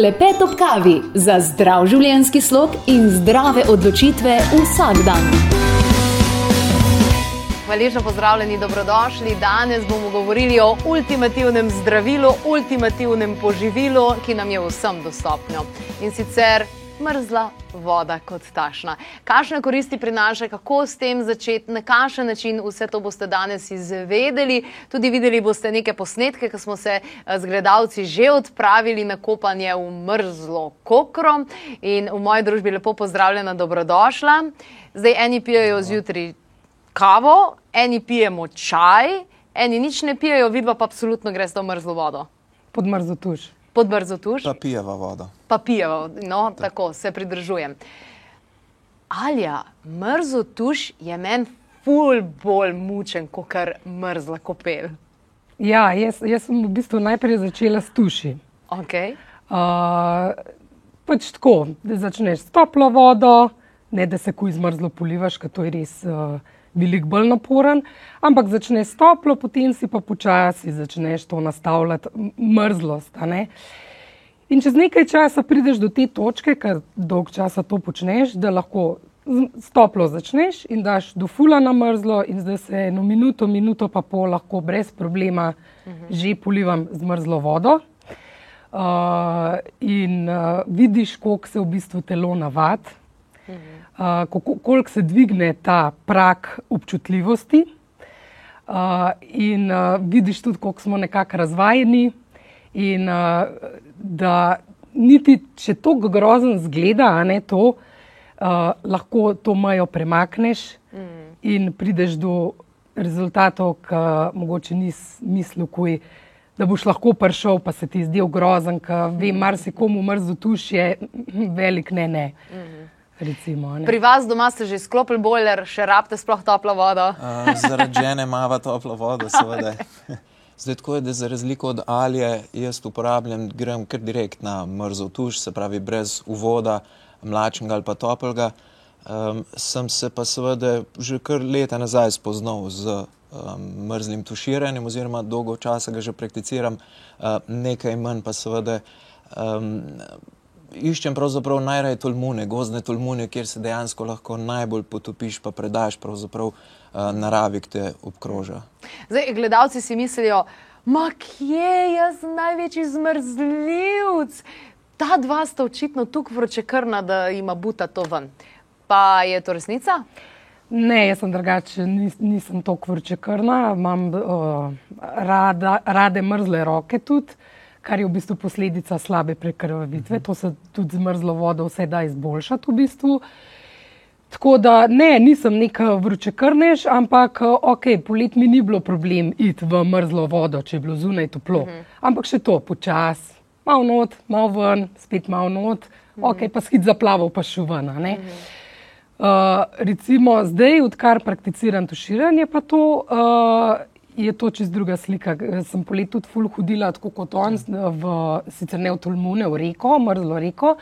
Klepet ob kavi za zdrav življenjski slog in zdrave odločitve vsak dan. Hvaležno pozdravljeni, dobrodošli. Danes bomo govorili o ultimativnem zdravilu, ultimativnem poživilu, ki nam je vsem dostopno. In sicer mrzla voda kot tašna. Kakšne koristi prinaša, kako s tem začeti, na kakšen način, vse to boste danes izvedeli. Tudi videli boste neke posnetke, ki smo se eh, z gledalci že odpravili na kopanje v mrzlo kokro. In v moji družbi lepo pozdravljena, dobrodošla. Zdaj eni pijejo zjutraj kavo, eni pijemo čaj, eni nič ne pijejo, vidva pa absolutno greš v mrzlo vodo. Pod mrzlo tuš. Pod mrzlo tuš. Pa pijeva vodo. Pa pijeva, no, tako se pridržujem. Alja, mrzlo tuš je meni ful bolj mučen, kot kar mrzla kopel. Ja, jaz, jaz sem v bistvu najprej začela s tuši. Okay. Uh, pač tako, da začneš s toplo vodo, ne da se kuj zmrzlo polivaš, ker to je res uh, veliko bolj naporen, ampak začneš s toplo, potem si pa počasi začneš to nastavljati mrzlost. In čez nekaj časa prideš do te točke, ker dolg časa to počneš, da lahko s toplo začneš in daš do fula na mrzlo, in zdaj se eno minuto, minuto pa pol lahko brez problema že polivam z mrzlo vodo. Uh, in uh, vidiš, koliko se v bistvu telo navad, uh, kako- koliko se dvigne ta prak občutljivosti. Uh, in uh, vidiš tudi, koliko smo nekako razvajeni, in uh, da niti če to grozen zgleda, a ne to, uh, lahko to mejo premakneš mm. in prideš do rezultatov, ki mogoče nisi mislil, kuj, da boš lahko prišel, pa se ti zdel grozen, ker vem, marsikomu mrzlo tuš je velik ne, ne. Mm. Recimo, ne. Pri vas doma ste že sklopili boiler, še rabite sploh toplo vodo. Uh, zaradi žene mava toplo vodo, seveda. Zdaj, tako je, da za razliko od alije, jaz uporabljam, grem kar direkt na mrzlo tuš, se pravi brez uvoda, mlačnega ali pa toplega. Um, sem se pa seveda že kar leta nazaj spoznal z um, mrzlim tuširanjem, oziroma dolgo časa ga že prakticiram, uh, nekaj manj pa seveda. Um, Iščem pravzaprav najraje tolmune, gozdne tolmune, kjer se dejansko lahko najbolj potopiš, pa predaš pravzaprav uh, naravi, ki te obkroža. Zdaj, gledalci si mislijo, ma kje je jaz največji zmrzljivc? Ta dva sta očitno tukaj vročekrna, da ima buta to ven. Pa je to resnica? Ne, jaz sem drugače, nis, nisem tako vrčekrna, imam uh, rada, rade mrzle roke tudi, kar je v bistvu posledica slabe prekrvavitve. To se tudi z mrzlo vodo vse da izboljšati v bistvu. Tako da ne, nisem neka vročekrnež, ampak ok, polet mi ni bilo problem iti v mrzlo vodo, če je bilo zunaj toplo. Ampak še to, počasi, malo not, malo ven, spet malo not, ok, pa skid zaplaval, pa šel ven. a ne. Uh, recimo zdaj, odkar prakticiram tuširanje, pa to uh, je to čez druga slika. Sem poleti tudi ful hodila, tako kot on, v, sicer ne v Tolmune, v reko, mrzlo reko.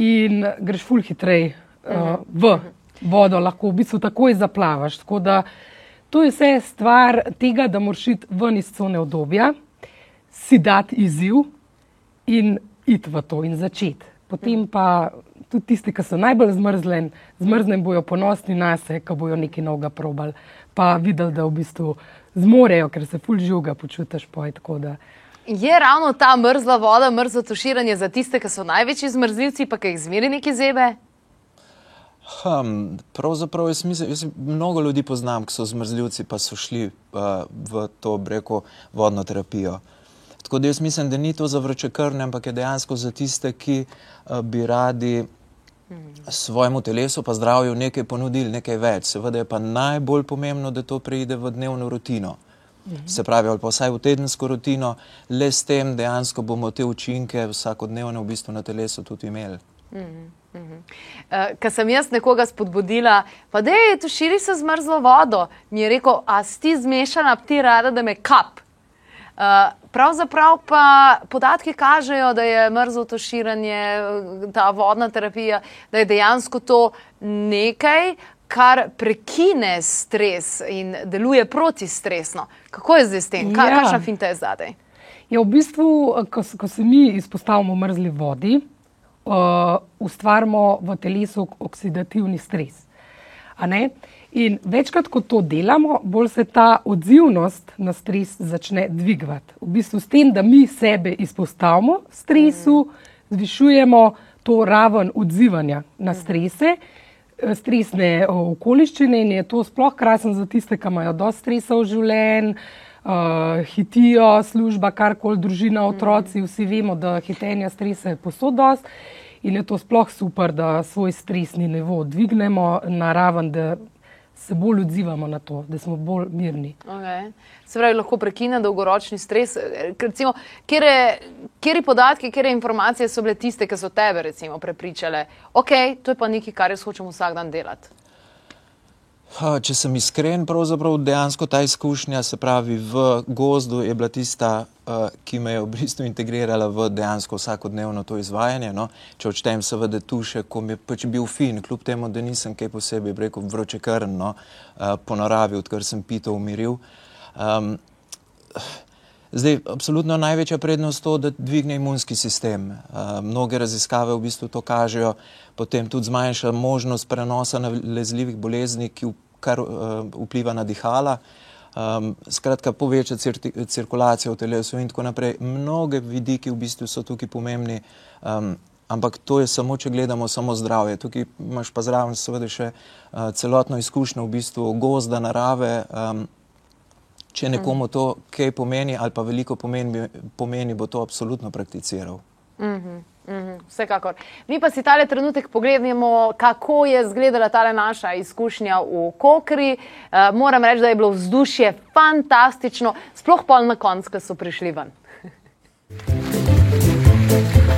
In greš ful hitrej uh, v vodo, lahko v bistvu takoj zaplavaš. Tako da to je vse stvar tega, da moraš iti ven iz cone obdobja, si dati izziv in iti v to in začeti. Potem pa tudi tisti, ki so najbolj zmrzlen, zmrzlen bojo ponosni na sebe, ko bojo nekaj novega probali, pa videli, da v bistvu zmorejo, ker se ful žuga počutiš poj. tako da. Je ravno ta mrzla voda, mrzlo tuširanje za tiste, ki so največji zmrzljivci, pa ki jih zmeri neki zebe? Um, pravzaprav jaz mislim, jaz mnogo ljudi poznam, ki so zmrzljivci, pa so šli uh, v to breko vodno terapijo. Tako da jaz mislim, da ni to za vročekrvne, ampak je dejansko za tiste, ki uh, bi radi svojemu telesu pa zdravju nekaj ponudili, nekaj več. Seveda je pa najbolj pomembno, da to preide v dnevno rutino. Se pravi, ali pa vsaj v tedensko rutino, le s tem dejansko bomo te učinke vsakodnevne v bistvu na telesu tudi imeli. Uh, Ker sem jaz nekoga spodbudila, pa da je tu širi se zmrzlo vodo, mi je rekel, a si ti zmešana, ti rada, da me kap. Uh, pravzaprav pa podatki kažejo, da je mrzlo tuširanje, eh, ta vodna terapija, da je dejansko to nekaj, kar prekine stres in deluje protistresno. Kako je zdaj s tem? Ka, Ja. Kakšna finta je zadaj? Je v bistvu, ko, ko se mi izpostavimo mrzli vodi, uh, ustvarjamo v telesu oksidativni stres. In večkrat, ko to delamo, bolj se ta odzivnost na stres začne dvigovati. V bistvu s tem, da mi sebe izpostavimo stresu, zvišujemo to raven odzivanja na strese, eh, stresne okoliščine in je to sploh krasen za tiste, ki imajo dosti stresa v življenju. Uh, hitijo, služba, karkoli, družina, otroci, vsi vemo, da hitenja stresa je posod. In je to sploh super, da svoj stresni nivo dvignemo na raven, da se bolj odzivamo na to, da smo bolj mirni. Okay. Se pravi, lahko prekine dolgoročni stres. Recimo, kjere, kjeri podatki, kjere informacije so bile tiste, ki so tebe recimo, prepričale, da okay, je to pa nekaj, kar jaz hočem vsak dan delati. Če sem iskren, pravzaprav dejansko ta izkušnja, se pravi, v gozdu je bila tista, ki me je v bistvu integrirala v dejansko vsakodnevno to izvajanje. No? Če odštejem, seveda, tu še, ko mi je pač bil fin, kljub temu, da nisem kaj posebej rekel vroče krn, no? po naravi, odkar sem pito umiril. Um, zdaj, absolutno največja prednost je to, da dvigne imunski sistem. Uh, mnoge raziskave v bistvu to kažejo, potem tudi zmanjša možnost prenosa nalezljivih bolezni, ki kar uh, vpliva na dihala. Um, skratka, poveča cir cirkulacijo v telesu in tako naprej. Mnoge vidiki v bistvu so tukaj pomembni, um, ampak to je samo, če gledamo samo zdravje. Tukaj imaš pa zraven seveda še uh, celotno izkušnjo v bistvu gozda, narave. Um, če nekomu to kaj pomeni ali pa veliko pomeni, pomeni bo to absolutno prakticiral. Mm -hmm. Mhm, vsekakor. Mi pa si tale trenutek pogledamo, kako je izgledala ta naša izkušnja v Kokri. Uh, moram reči, da je bilo vzdušje fantastično, sploh pa na koncu, ko so prišli ven.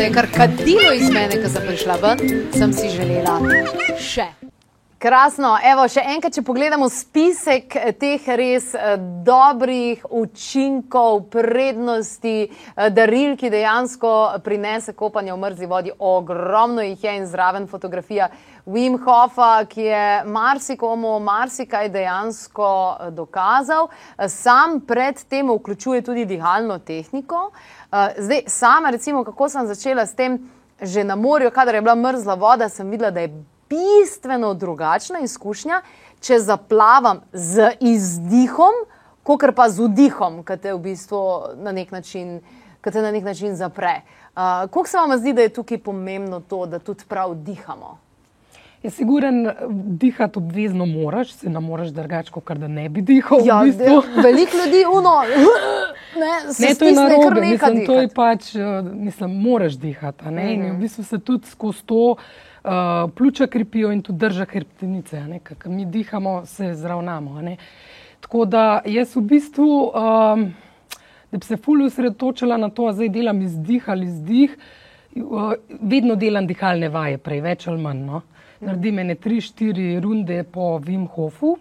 se je kar kadilo iz mene, ko sem prišla ven, sem si želela še. Krasno, evo, še enkrat, če pogledamo spisek teh res eh, dobrih učinkov, prednosti, eh, daril, ki dejansko prinese kopanje v mrzli vodi, ogromno jih je in zraven fotografija Wim Hofa, ki je marsikomu marsikaj dejansko eh, dokazal. Sam predtem vključuje tudi dihalno tehniko. Zdaj, sama recimo, kako sem začela s tem, že na morju, kadar je bila mrzla voda, sem videla, da je bistveno drugačna izkušnja, če zaplavam z izdihom, kot pa z vdihom, ki te v bistvu na nek način, na nek način zapre. Uh, Kako se vam zdi, da je tukaj pomembno to, da tudi prav dihamo? Je siguren, dihati obvezno moraš, se ne moreš drugače, kot da ne bi dihal. Ja, v bistvu. Veliko ljudi uno. Ne, ne to je narobe, mislim, to je pač, mislim, moraš dihati. Mm -hmm. In v bistvu se tudi skozi to uh, pljuča krepijo in tudi drža hrbtenice, ker mi dihamo, se zravnamo. Tako da jaz v bistvu, um, da bi se fully osredotočila na to, da zdaj delam izdih ali izdih, uh, vedno delam dihalne vaje, prej več ali manj. No? Naredim ene tri, štiri runde po Vim Hofu.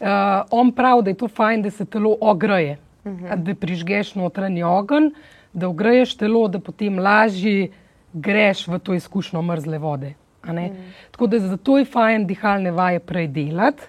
Uh, on pravi, da je to fajn, da se telo ogreje, uh -huh. da prižgeš notranji ogenj, da ogreješ telo, da potem lažje greš v to izkušnjo mrzle vode. Mm. Tako da zato je fajn dihalne vaje prej delati.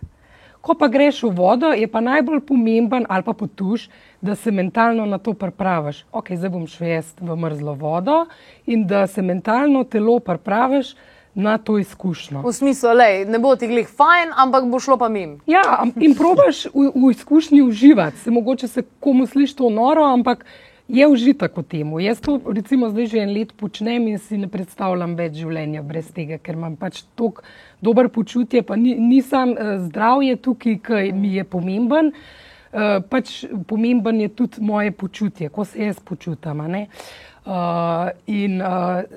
Ko pa greš v vodo, je pa najbolj pomemben ali pa potuš, da se mentalno na to pripraviš. Ok, zdaj bom šel jaz v mrzlo vodo in da se mentalno telo pripraviš na to izkušnjo. V smislu, da ne bo ti glih fajn, ampak bo šlo pa mim. Ja, in probaš v, v izkušnji uživati. Se mogoče se komu sliši to noro, ampak je užitek v tem. Jaz to recimo zdaj že en let počnem in si ne predstavljam več življenja brez tega, ker imam pač tako dober počutje, pa ni, nisem uh, zdravje tukaj, ki mi je pomemben. Uh, pač pomemben je tudi moje počutje, ko se jaz počutam. Uh, in uh,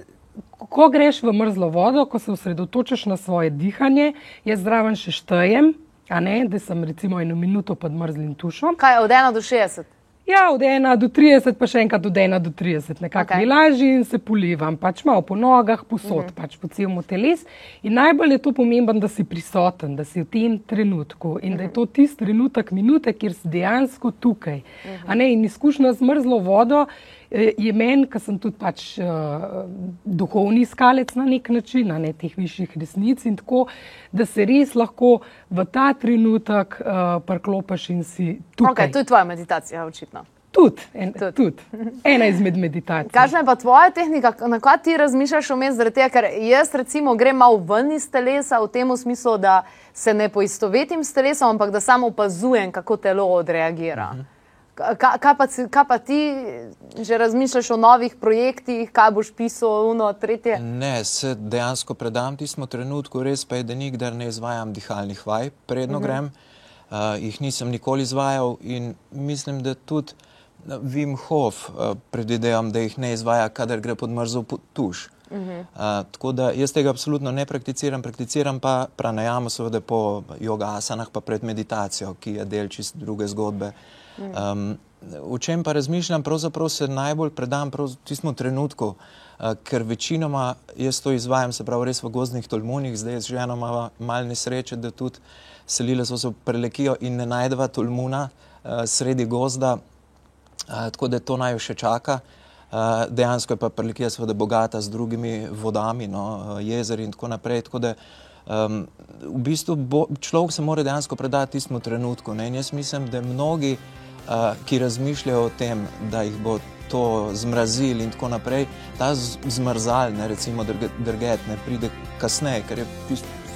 ko greš v mrzlo vodo, ko se osredotočaš na svoje dihanje, jaz zraven še štejem, ne, da sem recimo eno minuto pod mrzlim tušom. Kaj od 1 do 60? Ja, od 1 do 30, pa še enkrat od 1 do 30, nekako okay. lažje in se polivam, pač malo po nogah, posod, mm -hmm. pač po celem teles. In najbolj je to pomembno, da si prisoten, da si v tem trenutku in mm -hmm. da je to tisti trenutek, minute, kjer si dejansko tukaj. Mm -hmm. ne, in izkušnja z mrzlo vodo je meni, ker sem tudi pač uh, duhovni iskalec na nek način, a ne teh višjih resnic in tako, da se res lahko v ta trenutek uh, prklopiš in si tukaj. Okay, to je tvoja meditacija, očitno. Tudi, en, Tudi. tudi. ena izmed meditacij. Kakšna je pa tvoja tehnika, na kaj ti razmišljaš vmes, zaradi tega, ker jaz recimo grem malo ven iz telesa v tem smislu, da se ne poistovetim s telesom, ampak da samo opazujem, kako telo odreagira. Ka- ka- Kaj pa, kaj pa ti, že razmišljaš o novih projektih, kaj boš pisal, uno, tretje? Ne, se dejansko predam tistemu trenutku, res pa je, da nikdar ne izvajam dihalnih vaj, predno uh -huh. grem. Uh, jih nisem nikoli izvajal in mislim, da tudi uh, Wim Hof uh, predvidevam, da jih ne izvaja, kadar gre pod pu- tuš. Uh -huh. uh, tako da jaz tega absolutno ne prakticiram, prakticiram pa pranajamo seveda po joga asanah, pa pred meditacijo, ki je del čist druge zgodbe. Um, o čem pa razmišljam, pravzaprav se najbolj predam tistemu trenutku, uh, ker večinoma jaz to izvajam, se pravi, res v gozdnih tolmunih, zdaj z ženo imamo malo nesreče, da tudi selile so se prelekijo in ne najdeva tolmuna uh, sredi gozda, uh, tako da to naj še čaka. Uh, dejansko je pa prelekija seveda bogata z drugimi vodami, no, jezeri in tako naprej. Tako da, um, v bistvu bo, človek se mora dejansko predati tistemu trenutku. Ne? Jaz mislim, da mnogi, ki razmišljajo o tem, da jih bo to zmrazil in tako naprej, ta zmrzal, ne, recimo drge- drget, ne pride kasneje, ker je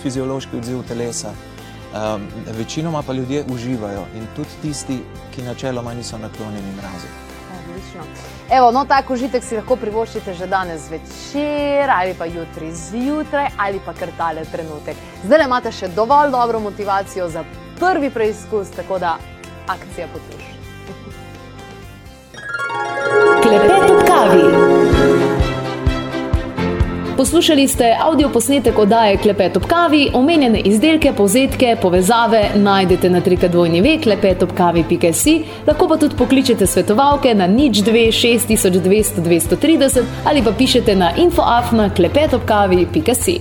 fiziološki odziv telesa. Um, večinoma pa ljudje uživajo in tudi tisti, ki načeloma niso naklonjeni mrazu. Odlično. Evo, no, tak užitek si lahko privoščite že danes zvečer, ali pa jutri zjutraj, ali pa kar tale trenutek. Zdaj imate še dovolj dobro motivacijo za prvi preizkus, tako da akcija potuš. Klepet ob kavi. Poslušali ste avdio posnetek oddaje Klepet ob kavi, omenjene izdelke, povzetke, povezave najdete na trikadvojni klepetobkavi.si, lahko pa tudi pokličete svetovalke na nič 2 6200 230 ali pa pišete na infoafna klepetobkavi.si.